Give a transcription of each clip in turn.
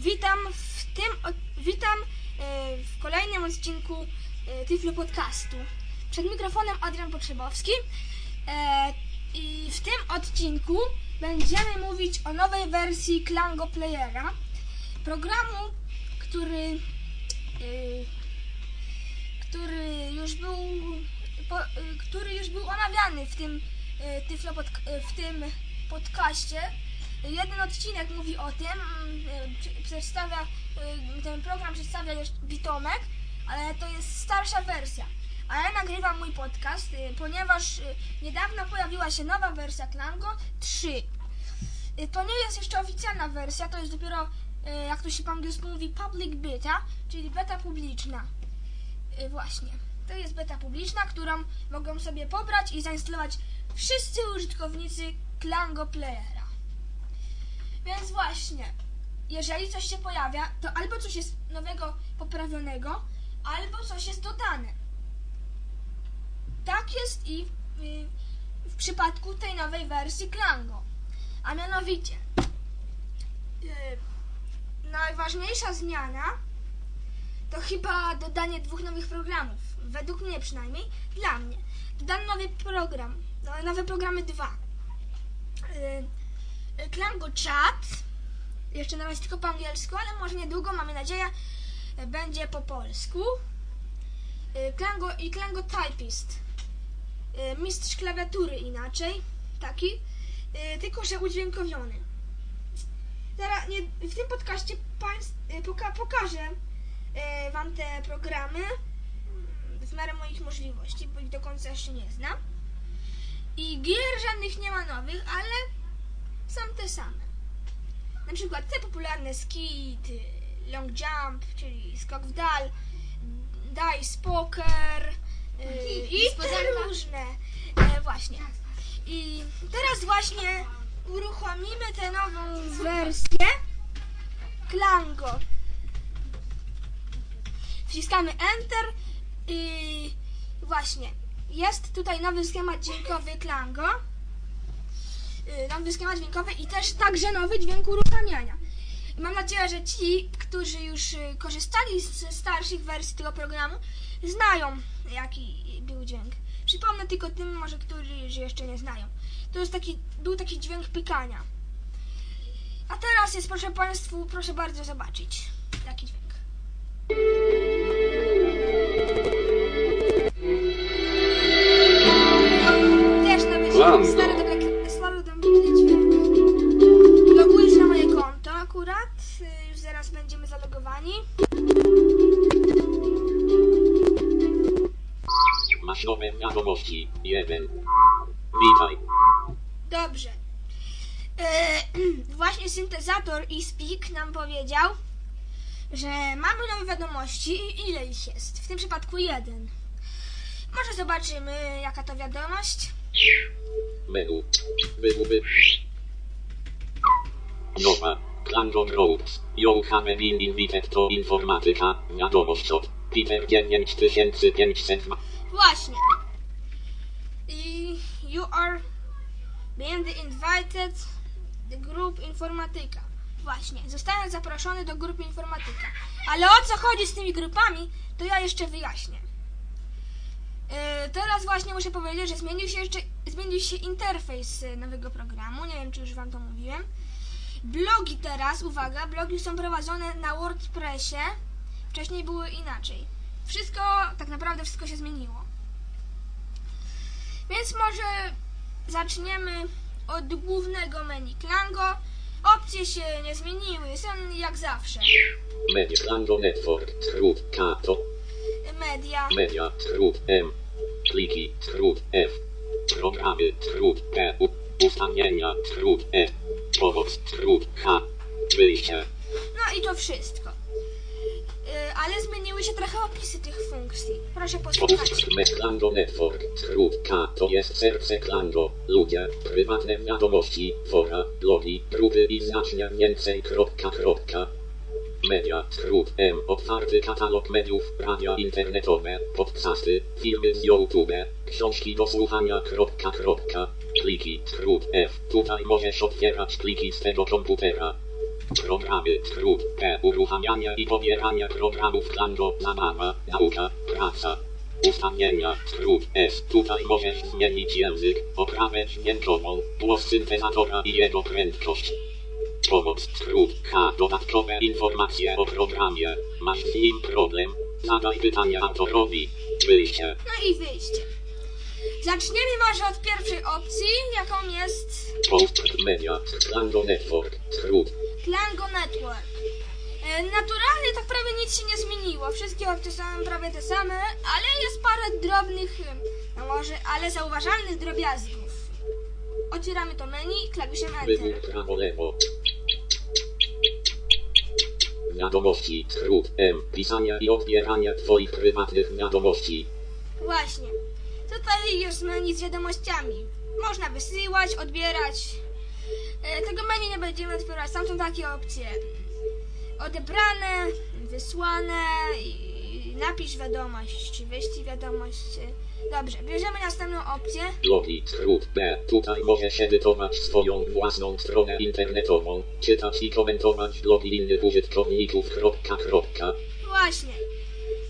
Witam w tym, witam e, w kolejnym odcinku e, Tyflo Podcastu. Przed mikrofonem Adrian Potrzebowski e, i w tym odcinku będziemy mówić o nowej wersji Klango Playera, programu, który który już był który już był omawiany w tym Tyflo pod, w tym podcaście. Jeden odcinek mówi o tym, mm, przy- przedstawia e, ten program przedstawia jeszcze Bitomek, ale to jest starsza wersja. A ja nagrywam mój podcast, e, ponieważ niedawno pojawiła się nowa wersja Klango 3. E, To nie jest jeszcze oficjalna wersja, to jest dopiero, jak to się po angielsku mówi, public beta, czyli beta publiczna. Y, Właśnie. To jest beta publiczna, którą mogą sobie pobrać i zainstalować wszyscy użytkownicy Klango Playera. Więc właśnie, jeżeli coś się pojawia, to albo coś jest nowego, poprawionego, albo coś jest dodane. Tak jest i y, w przypadku tej nowej wersji Klango. A mianowicie, y, najważniejsza zmiana to chyba dodanie dwóch nowych programów. Według mnie przynajmniej. Dla mnie. Dodano nowy program. no, Nowe programy dwa. Yy, yy, Klango Chat. Jeszcze na razie tylko po angielsku, ale może niedługo, mamy nadzieję, będzie po polsku. Yy, Klango i Klango Typist. Yy, Mistrz klawiatury inaczej. Taki. Yy, Tylko, że udźwiękowiony. Nie, w tym podcaście państw, poka, pokażę e, wam te programy w miarę moich możliwości, bo ich do końca jeszcze nie znam. I gier żadnych nie ma nowych, ale są te same. Na przykład te popularne skit, long jump, czyli skok w dal, dice poker y, i te Niespodzianka. różne. E, właśnie. I teraz właśnie uruchomimy tę nową wersję Klango wciskamy Enter i właśnie jest tutaj nowy schemat dźwiękowy Klango. Nowy schemat dźwiękowy i też także nowy dźwięk uruchamiania. Mam nadzieję, że ci, którzy już y, korzystali ze starszych wersji tego programu, znają jaki był dźwięk. Przypomnę tylko tym może, którzy jeszcze nie znają. To jest taki, był taki dźwięk pykania. A teraz jest, proszę Państwu, proszę bardzo zobaczyć taki dźwięk. Jeden. Witaj. Dobrze. E, właśnie syntezator i Speak nam powiedział, że mamy nowe wiadomości i ile ich jest. W tym przypadku jeden. Może zobaczymy, jaka to wiadomość. Menu. Wyguby. Nowa. Klango Groups. You have been invited to informatyka. Wiadomość od Peter 9500. Właśnie. You are being invited the group informatyka. Właśnie. Zostałem zaproszony do grupy informatyka. Ale o co chodzi z tymi grupami, to ja jeszcze wyjaśnię. Yy, teraz właśnie muszę powiedzieć, że zmienił się jeszcze zmienił się interfejs y, nowego programu. Nie wiem, czy już wam to mówiłem. Blogi teraz, uwaga, blogi są prowadzone na WordPressie. Wcześniej były inaczej. Wszystko, tak naprawdę wszystko się zmieniło. Więc może zaczniemy od głównego menu Klango. Opcje się nie zmieniły, są jak zawsze. Media Klango Network. Trud. K. To. Media, Media. Trud. M. Pliki. Trud. F. Programy. Trud. P. Ustawienia. Trud. E. Powód. Trud. H. Wyjście. no i to wszystko. Yy, ale zmieniły się trochę opisy tych funkcji. Proszę posłuchać. Network, Trud K to jest serce Klango, ludzie, prywatne wiadomości, fora, blogi, grupy i znacznie więcej. Kropka, kropka. Media, Trud M, otwarty katalog mediów, radia internetowe, podcasty, filmy z YouTube, książki do słuchania. Kropka, kropka. Pliki, Trud F, tutaj możesz otwierać pliki z tego komputera. Programy. Skrót. P. Uruchamiania i pobierania programów Klango. Zabawa. Nauka. Praca. Ustawienia. Skrót. S. Tutaj możesz zmienić język, oprawę dźwiękową, głos syntezatora i jego prędkość. Pomoc. Skrót. H. Dodatkowe informacje o programie. Masz z nim problem? Zadaj pytania autorowi. Wyjście. No i wyjście. Zaczniemy może od pierwszej opcji, jaką jest Post. Media. Klango Network. Skrót. Klango Network. E, Naturalnie tak prawie nic się nie zmieniło. Wszystkie opcje są prawie te same, ale jest parę drobnych, no może, ale zauważalnych drobiazgów. Otwieramy to menu klawiszem Wybór Enter. prawo lewo. Wiadomości. Skrót. M. Pisania i odbierania Twoich prywatnych wiadomości. Właśnie. Tutaj jest menu z wiadomościami. Można wysyłać, odbierać. E, Tego menu nie będziemy otwierać. Tam są takie opcje. Odebrane, wysłane i napisz wiadomość, czy wyślij wiadomość. Dobrze, bierzemy następną opcję. Logi. Skrót. B. Tutaj możesz edytować swoją własną stronę internetową, czytać i komentować blogi innych użytkowników. Kropka, kropka. Właśnie.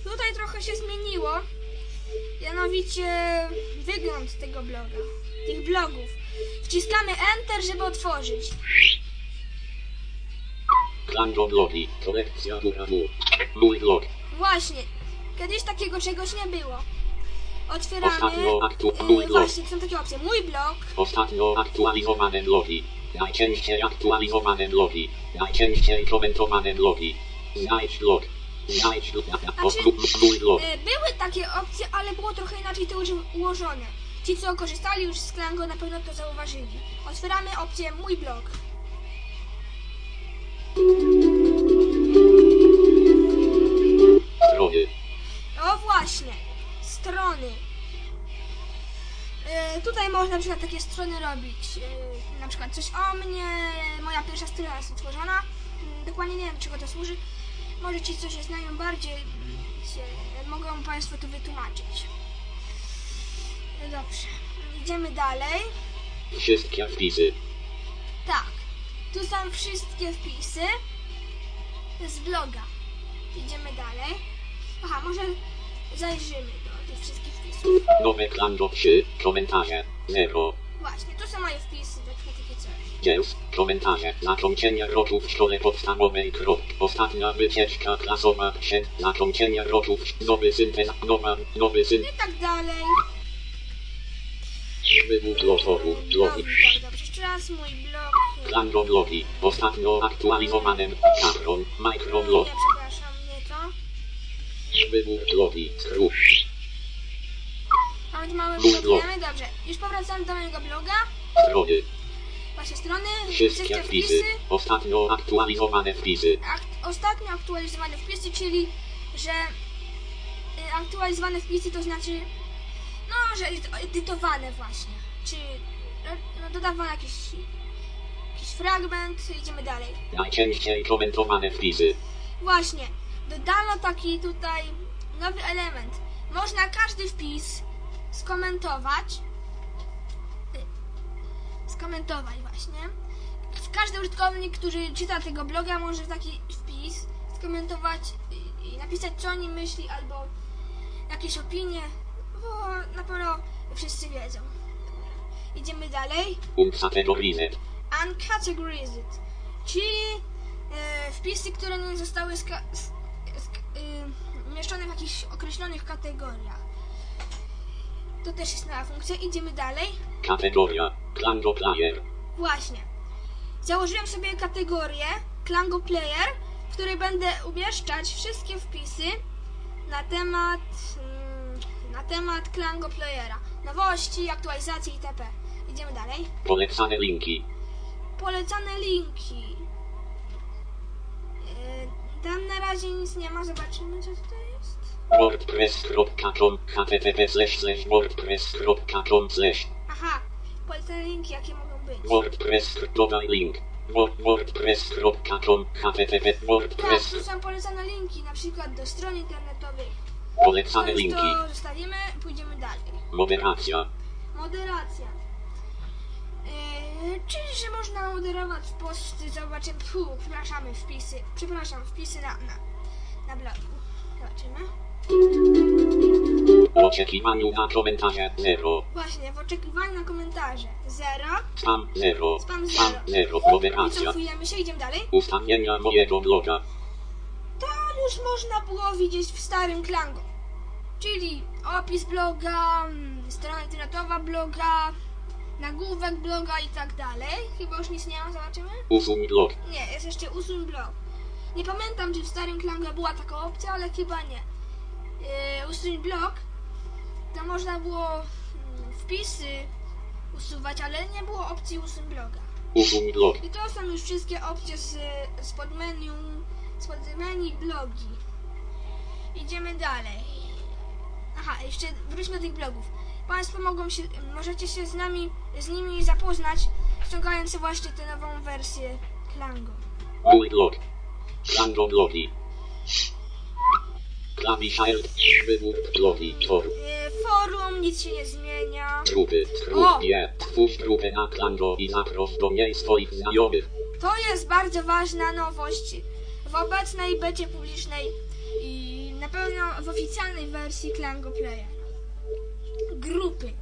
Tutaj trochę się zmieniło. Mianowicie wygląd tego bloga. Tych blogów. Wciskamy Enter, żeby otworzyć. Klango blogi. Kolekcja dół. Mój blog. Właśnie. Kiedyś takiego czegoś nie było. Otwieramy. Ostatnio aktu- Yy, mój blog. właśnie, są takie opcje. Mój blog. Ostatnio aktualizowane blogi. Najczęściej aktualizowane blogi. Najczęściej komentowane blogi. Znajdź blog. Znajdź blog. Znaczy, Mój blog. yy, były takie opcje, ale było trochę inaczej to ułożone. Ci, co korzystali już z Klango, na pewno to zauważyli. Otwieramy opcję Mój blog. Strony. O właśnie, strony. E, tutaj można na przykład takie strony robić. E, na przykład coś o mnie, moja pierwsza strona jest utworzona. Mm, Dokładnie nie wiem, czego to służy. Może ci, co się znają bardziej, się, mogą Państwo to wytłumaczyć. E, Dobrze, idziemy dalej. Wszystkie wpisy. Tak, tu są wszystkie wpisy z bloga. Idziemy dalej. Aha, może zajrzymy do tych wszystkich wpisów. Nowe Klango 3. Komentarze. 0. Właśnie, tu są moje wpisy, takie, takie coś. Dzieł. Komentarze. Zakończenie roku w szkole podstawowej. Krop. Ostatnia wycieczka klasowa. Przed. Zakończenie roku nowy syntez. Nowa. Nowy syn. I tak dalej. Tak, dobrze. Jeszcze raz mój blog. Klango blogi. Ostatnio aktualizowanym. Kapron. Microblog. Nie, przepraszam, nie to. Blogi. Skrót. Mamy mały blog, dobrze. Już powracamy do mojego bloga. Strony. Wasze strony, Wszystkie wpisy. Ostatnio aktualizowane wpisy. Ostatnio aktualizowane wpisy, czyli że y, aktualizowane wpisy to znaczy że edy- edytowane właśnie. Czy no, no, dodawano jakiś, jakiś fragment, idziemy dalej. Najczęściej komentowane wpisy. Właśnie, dodano taki tutaj nowy element. Można każdy wpis skomentować. Skomentować właśnie. Każdy użytkownik, który czyta tego bloga, może taki wpis skomentować i, i napisać, co o nim myśli, albo jakieś opinie, bo na pewno wszyscy wiedzą. Idziemy dalej. Uncategorized. Uncategorized, czyli e, wpisy, które nie zostały ska- s- sk- y, umieszczone w jakichś określonych kategoriach. To też jest nowa funkcja. Idziemy dalej. Kategoria. Klango player. Właśnie. Założyłem sobie kategorię Klango Player, w której będę umieszczać wszystkie wpisy na temat mm, na temat Klango Playera. Nowości, aktualizacje itp. Idziemy dalej. Polecane linki. Polecane linki. Yy, Tam na razie nic nie ma, zobaczymy co tutaj jest. wordpress.com http slash slash wordpress.com slash Aha, polecane linki jakie mogą być. wordpress dodaj link Word- wordpress.com http Tak, wordpress tu są polecane linki, na przykład do stron internetowych. Polecane już linki to zostawimy, pójdziemy dalej. moderacja Moderacja. Yy, czyli, że można moderować posty, zobaczymy, fu, przepraszamy, wpisy, przepraszam, wpisy na, na, na blogu. Zobaczymy. W oczekiwaniu na komentarze 0. Właśnie, w oczekiwaniu na komentarze. Zero. Spam 0. Spam Spam zero. 0. Moderacja. Wycofujemy się, idziemy dalej. Ustawienia mojego bloga. To już można było widzieć w starym Klango. Czyli opis bloga, mm, strona internetowa bloga, nagłówek bloga i tak dalej. Chyba już nic nie ma, zobaczymy. Usuń blog. Nie, jest jeszcze usuń blog. Nie pamiętam, czy w starym Klango była taka opcja, ale chyba nie. Yy, usuń blog, to można było mm, wpisy usuwać, ale nie było opcji usuń bloga. Usuń blog. I to są już wszystkie opcje z, spod menu, spod menu blogi. Idziemy dalej. Aha, jeszcze wróćmy do tych blogów. Państwo mogą się, możecie się z nami, z nimi zapoznać, ściągając właśnie tę nową wersję Klango. Mój blog. Klango blogi. Klawisz Alt. Wybór blogi. Forum. Yy, forum, nic się nie zmienia. Grupy. O! Skrót G. Twórz grupę na Klango i zaproś do niej swoich znajomych. To jest bardzo ważna nowość w obecnej becie publicznej pewno w oficjalnej wersji Klango Playa. Grupy.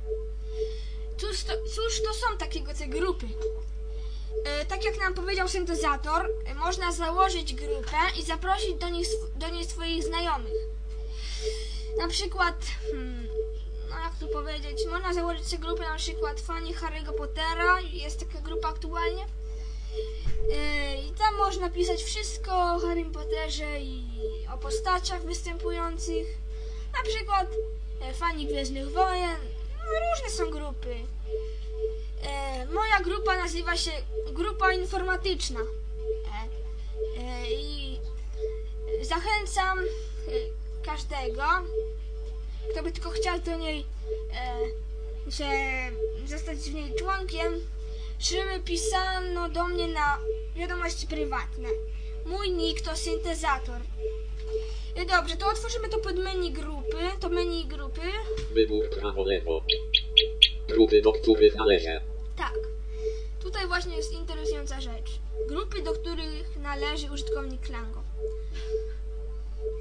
Cóż to, cóż to są takiego te grupy? E, tak jak nam powiedział syntezator, e, można założyć grupę i zaprosić do, nich, do niej swoich znajomych. Na przykład, hmm, no jak tu powiedzieć, można założyć sobie grupę na przykład fani Harry'ego Pottera, jest taka grupa aktualnie. Yy, I tam można pisać wszystko o Harrym Potterze i o postaciach występujących. Na przykład e, fani Gwiezdnych Wojen. No, różne są grupy. E, moja grupa nazywa się Grupa Informatyczna. E, I zachęcam każdego, kto by tylko chciał do niej, zostać w niej członkiem, żeby pisano do mnie na wiadomości prywatne. Mój nick to syntezator. E, Dobrze, to otworzymy to pod menu grupy, to menu grupy. Wybór prawo lewo. Grupy, do których należę. Tak. Tutaj właśnie jest interesująca rzecz. Grupy, do których należy użytkownik Klango.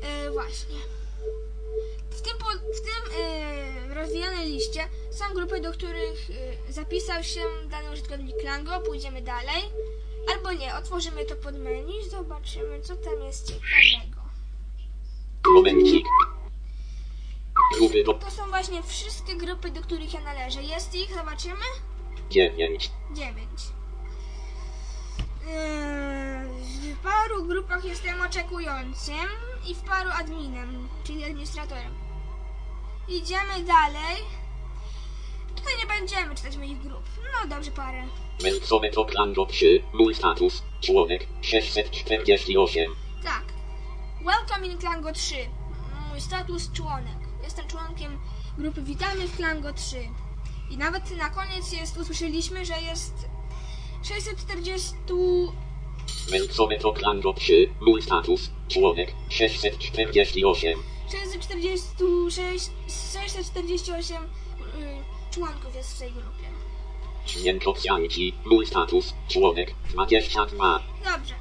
E, właśnie. W tym, po, w tym e, rozwijanej liście są grupy, do których e, zapisał się dany użytkownik Klango. Pójdziemy dalej. Albo nie, otworzymy to pod menu, zobaczymy co tam jest ciekawego. Momencik. Grupy do To są właśnie wszystkie grupy, do których ja należę. Jest ich, zobaczymy. 9. 9. W paru grupach jestem oczekującym i w paru adminem, czyli administratorem. Idziemy dalej. Tutaj nie będziemy czytać moich grup. No dobrze, parę. Melcowe to Klango 3. Mój status. Członek 648. Tak. Welcome in Klango 3. Mój status członek. Jestem członkiem grupy Witamy w Klango 3. I nawet na koniec jest, usłyszeliśmy, że jest 640 Melcowe to Klango 3. Mój status. Członek 648. 646, 648 y, członków jest w tej grupie. Świętocjanci. Mój status. Członek 22. Dobrze.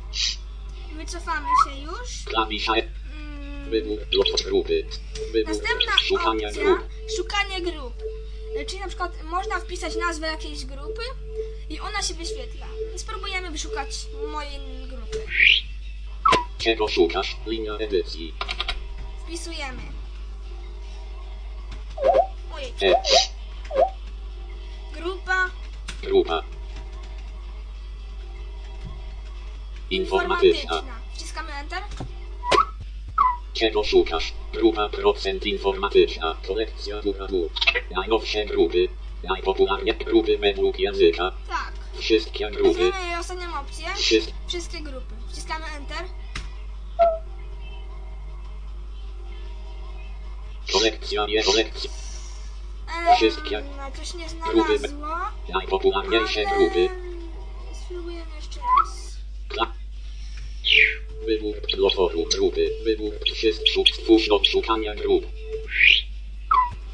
Wycofamy się już. Mm, Wybór grupy. Wybór Następna szukania opcja, grup. szukanie grup. Czyli na przykład można wpisać nazwę jakiejś grupy i ona się wyświetla. Spróbujemy wyszukać mojej grupy. Czego szukasz? Linia edycji. Wpisujemy. Ojej, E. grupa Grupa. Informatyczna. Wciskamy Enter. Czego szukasz? Grupa procent informatyczna. Kolekcja Duradu. Najnowsze grupy. Najpopularnie grupy według języka. Tak. Wszystkie grupy. Weźmiemy ostatnią opcję. Wszystkie. Wszystkie grupy. Wciskamy Enter. Kolekcja nie kolekcja. Ehm, Wszystkie Coś nie grupy. Najpopularniejsze grupy. Spróbujemy jeszcze raz. Kla. Wybór lotoru grupy. Wybór wszystko. Stwórz do szukania grup.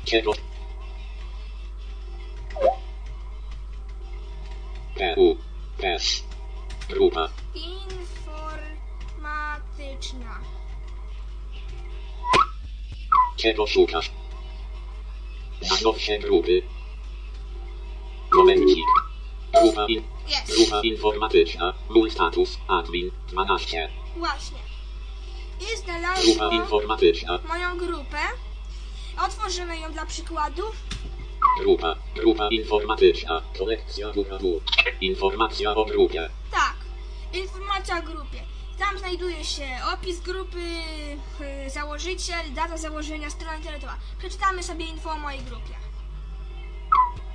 Czego? EU. Grupa. informatyczna. Czego szukasz? Zaznów się grupy. Momencik. Grupa, in, Jest. grupa informatyczna. Mój status. Admin. 12. Właśnie. I Grupa znalazłam informatyczna. moją grupę. Otworzymy ją dla przykładu. Grupa. Grupa informatyczna. Kolekcja WW. Informacja o grupie. Tak, informacja o grupie. Tam znajduje się opis grupy, y, założyciel, data założenia, strona internetowa. Przeczytamy sobie info o mojej grupie.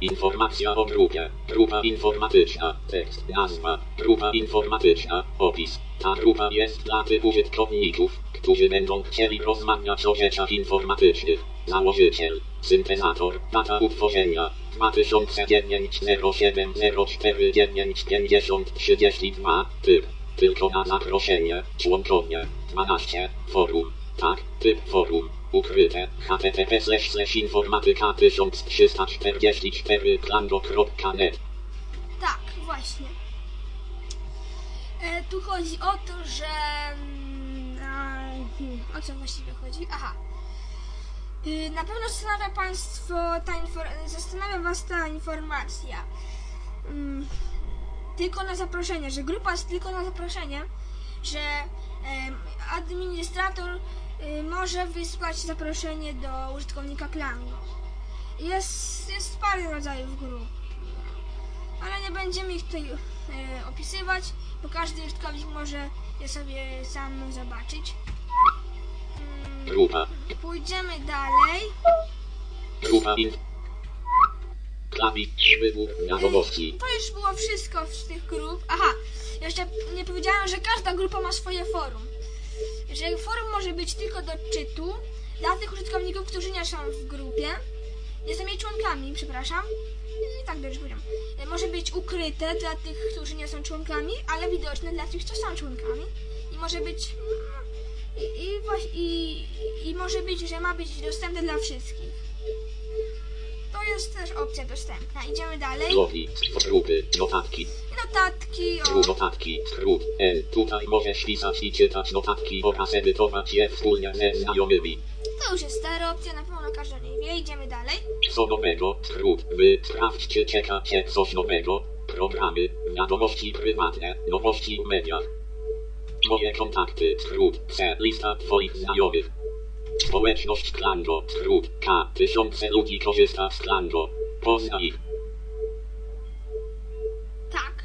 Informacja o grupie. Grupa informatyczna. Tekst. Nazwa. Grupa informatyczna. Opis. Ta grupa jest dla tych użytkowników, którzy będą chcieli rozmawiać o rzeczach informatycznych. Założyciel. Syntezator. Data utworzenia. 2009 07 04 9 50 32. Typ. Tylko na zaproszenie. Członkowie. 12. Forum. Tak. Typ forum. Ukryte. http slash slash informatyka 1344 klango.net Tak, właśnie. E, tu chodzi o to, że... mm, hmm, o co właściwie chodzi? Aha. Y, Na pewno zastanawia Państwo ta zastanawia Was ta informacja. Mm, Tylko na zaproszenie, że grupa jest tylko na zaproszenie, że administrator y, może wysłać zaproszenie do użytkownika klanu. Jest, jest parę rodzajów grup ale nie będziemy ich tutaj e, opisywać, bo każdy użytkownik może je sobie sam zobaczyć. Mm, Grupa. Pójdziemy dalej. Grupa inf... Klawisz wybór. To już było wszystko z tych grup. Aha, jeszcze nie powiedziałem, że każda grupa ma swoje forum. Że forum może być tylko do czytu dla tych użytkowników, którzy nie są w grupie. Nie są jej członkami, przepraszam. Tak dobrze powiedziałem. E, Może być ukryte dla tych, którzy nie są członkami, ale widoczne dla tych, co są członkami. I może być. I, i, i, I może być, że ma być dostępne dla wszystkich. To jest też opcja dostępna. Idziemy dalej. Logi. Grupy. Notatki. Notatki o... Notatki. Skrót. N. Tutaj możesz pisać i czytać notatki oraz edytować je wspólnie ze znajomymi. To już jest stara opcja, na pewno każdy o niej wie. Idziemy dalej. Co nowego? Skrót. Wy. Sprawdź czy czeka cię coś nowego. Programy. Wiadomości prywatne. Nowości w mediach. Moje kontakty. Skrót. C. Lista twoich znajomych. Społeczność Klango. Skrót. K. Tysiące ludzi korzysta z Klango. Poznaj ich. Tak.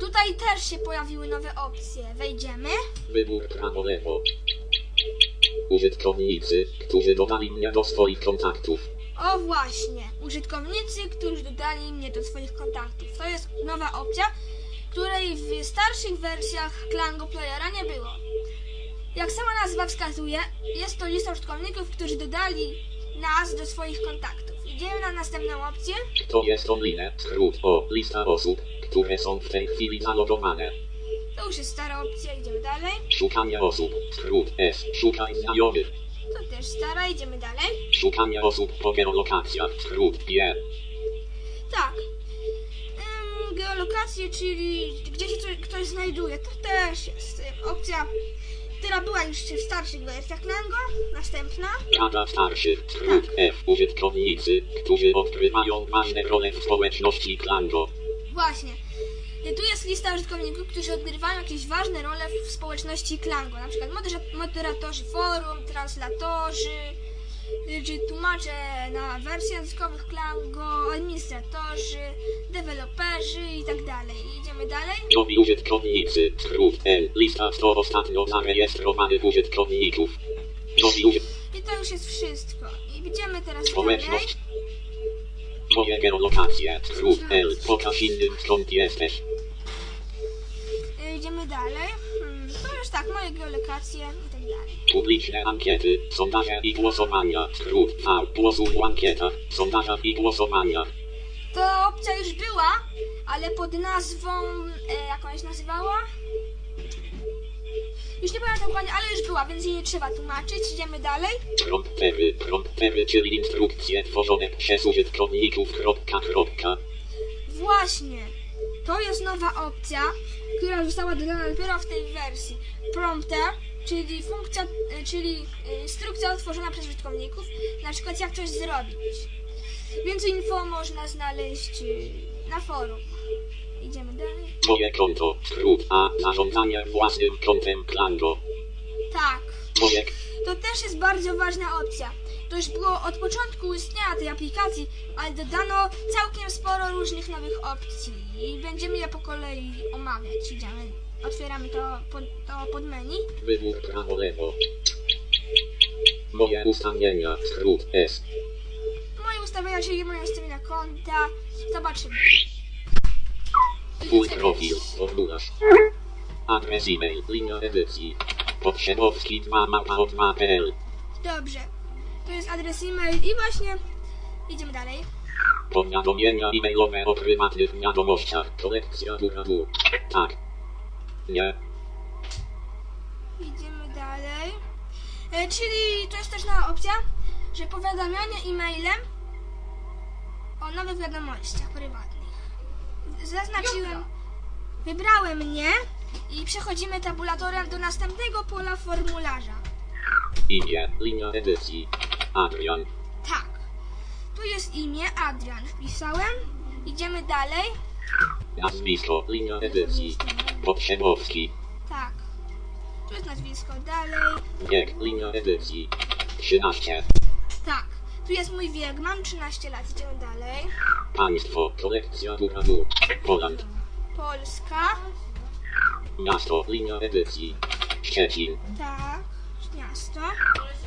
Tutaj też się pojawiły nowe opcje. Wejdziemy. Wybór prawo-lewo. Użytkownicy, którzy dodali mnie do swoich kontaktów. O właśnie. Użytkownicy, którzy dodali mnie do swoich kontaktów. To jest nowa opcja, której w starszych wersjach Klango Playera nie było. Jak sama nazwa wskazuje, jest to lista użytkowników, którzy dodali nas do swoich kontaktów. Idziemy na następną opcję. To jest online, skrót o, lista osób, które są w tej chwili zalogowane. To już jest stara opcja, idziemy dalej. Szukanie osób, skrót S, szukaj znajomych. To też stara, idziemy dalej. Szukanie osób po geolokacjach, skrót G. Tak. Ym, geolokacje, czyli gdzie się coś, ktoś znajduje, to też jest ym, opcja, która była już w starszych wersjach Lango. Następna. Rada starszych, skrót F, użytkownicy, którzy odgrywają ważne role w społeczności Klango. Właśnie. Tu jest lista użytkowników, którzy odgrywają jakieś ważne role w społeczności Klango. Na przykład modera- moderatorzy forum, translatorzy, czy tłumacze na wersji językowych Klango, administratorzy, deweloperzy i tak dalej. Idziemy dalej. Nowi użytkownicy, skrót L, lista 100 ostatnio zarejestrowanych użytkowników. Nowi użytkownicy. I to już jest wszystko. I idziemy teraz dalej. Moje geolokacje. Skrót L. Pokaż innym skąd jesteś. Idziemy dalej. Hmm, to już tak, moje geolokacje i tak dalej. Publiczne ankiety, sondaże i głosowania. Skrót V. Głosu w ankietach, sondażach i głosowaniach. To opcja już była, ale pod nazwą, e, jak ona się nazywała? Już nie pamiętam dokładnie, ale już była, więc jej nie trzeba tłumaczyć. Idziemy dalej. Promptery. Promptery, czyli instrukcje tworzone przez użytkowników. Kropka, kropka. Właśnie. To jest nowa opcja, która została dodana dopiero w tej wersji. Prompter, czyli funkcja, e, czyli e, instrukcja otworzona przez użytkowników, na przykład jak coś zrobić. Więcej info można znaleźć e, na forum. Idziemy dalej. Moje konto. Skrót A. Zarządzanie własnym kontem Klango. Tak. Moje To też jest bardzo ważna opcja. To już było od początku istnienia tej aplikacji, ale dodano całkiem sporo różnych nowych opcji i będziemy je po kolei omawiać. Idziemy, otwieramy to pod, to pod menu. wybór prawo lewo. Moje ustawienia. Skrót S. Moje ustawienia, czyli moje ustawienia konta. Zobaczymy. Twój profil. Formularz. Adres e-mail. Linia edycji. Podsiadowski 2 mapa od 2.pl. Dobrze. To jest adres e-mail i właśnie idziemy dalej. Powiadomienia e-mailowe o prywatnych wiadomościach. Kolekcja góra dół. Tak. Nie. Idziemy dalej. E, czyli to jest też nowa opcja, że powiadamianie e-mailem o nowych wiadomościach prywatnych. Zaznaczyłem, wybrałem nie i przechodzimy tabulatorem do następnego pola formularza. Imię. Linia edycji. Adrian. Tak. Tu jest imię Adrian. Wpisałem. Idziemy dalej. Nazwisko. Linia edycji. Podsiadowski. Tak. Tu jest nazwisko. Dalej. Wiek. Linia edycji. 13. Tak. Tu jest mój wiek. Mam 13 lat. Idziemy dalej. Państwo. Kolekcja dół. Poland. Polska. Miasto. Linia edycji. Szczecin. Tak. Miasto.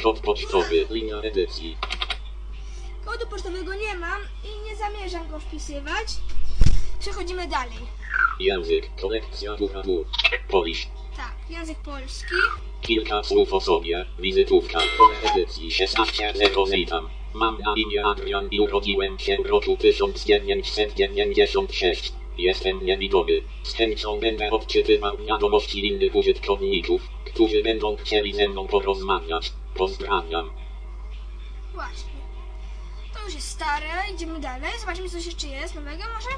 Kod pocztowy. Linia edycji. Kodu pocztowego nie mam i nie zamierzam go wpisywać. Przechodzimy dalej. Język. Kolekcja dół. Polish. Tak, język polski. Kilka słów o sobie. Wizytówka. Pole edycji 16.0 witam. Mam na imię Adrian i urodziłem się w roku 1996. Jestem niewidomy. Z chęcią będę odczytywał wiadomości innych użytkowników, którzy będą chcieli ze mną porozmawiać. Pozdrawiam. Właśnie. To już jest stare. Idziemy dalej. Zobaczymy, co jeszcze jest nowego może?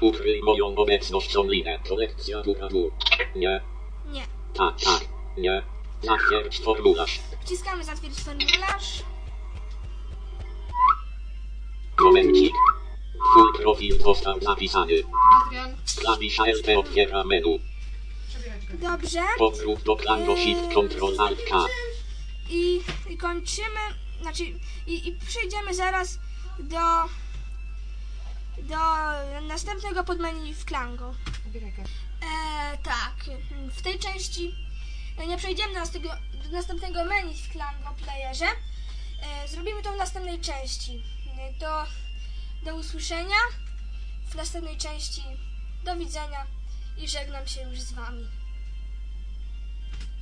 Ukryj moją obecność online. Kolekcja góra dół. Nie. Nie. Tak, tak. Nie. Zatwierdź formularz. Wciskamy zatwierdzić formularz. Momencik. Twój profil został zapisany. Adrian, Klawisza LT otwiera menu. Dobrze. Powrót do Klango Shift Ctrl Alt K. I, i kończymy, znaczy, i, i przejdziemy zaraz do, do następnego podmenu w Klango. E, tak, w tej części e, nie przejdziemy do następnego, do następnego menu w Klango Playerze. E, zrobimy to w następnej części. E, Do, do usłyszenia w następnej części. Do widzenia i żegnam się już z Wami.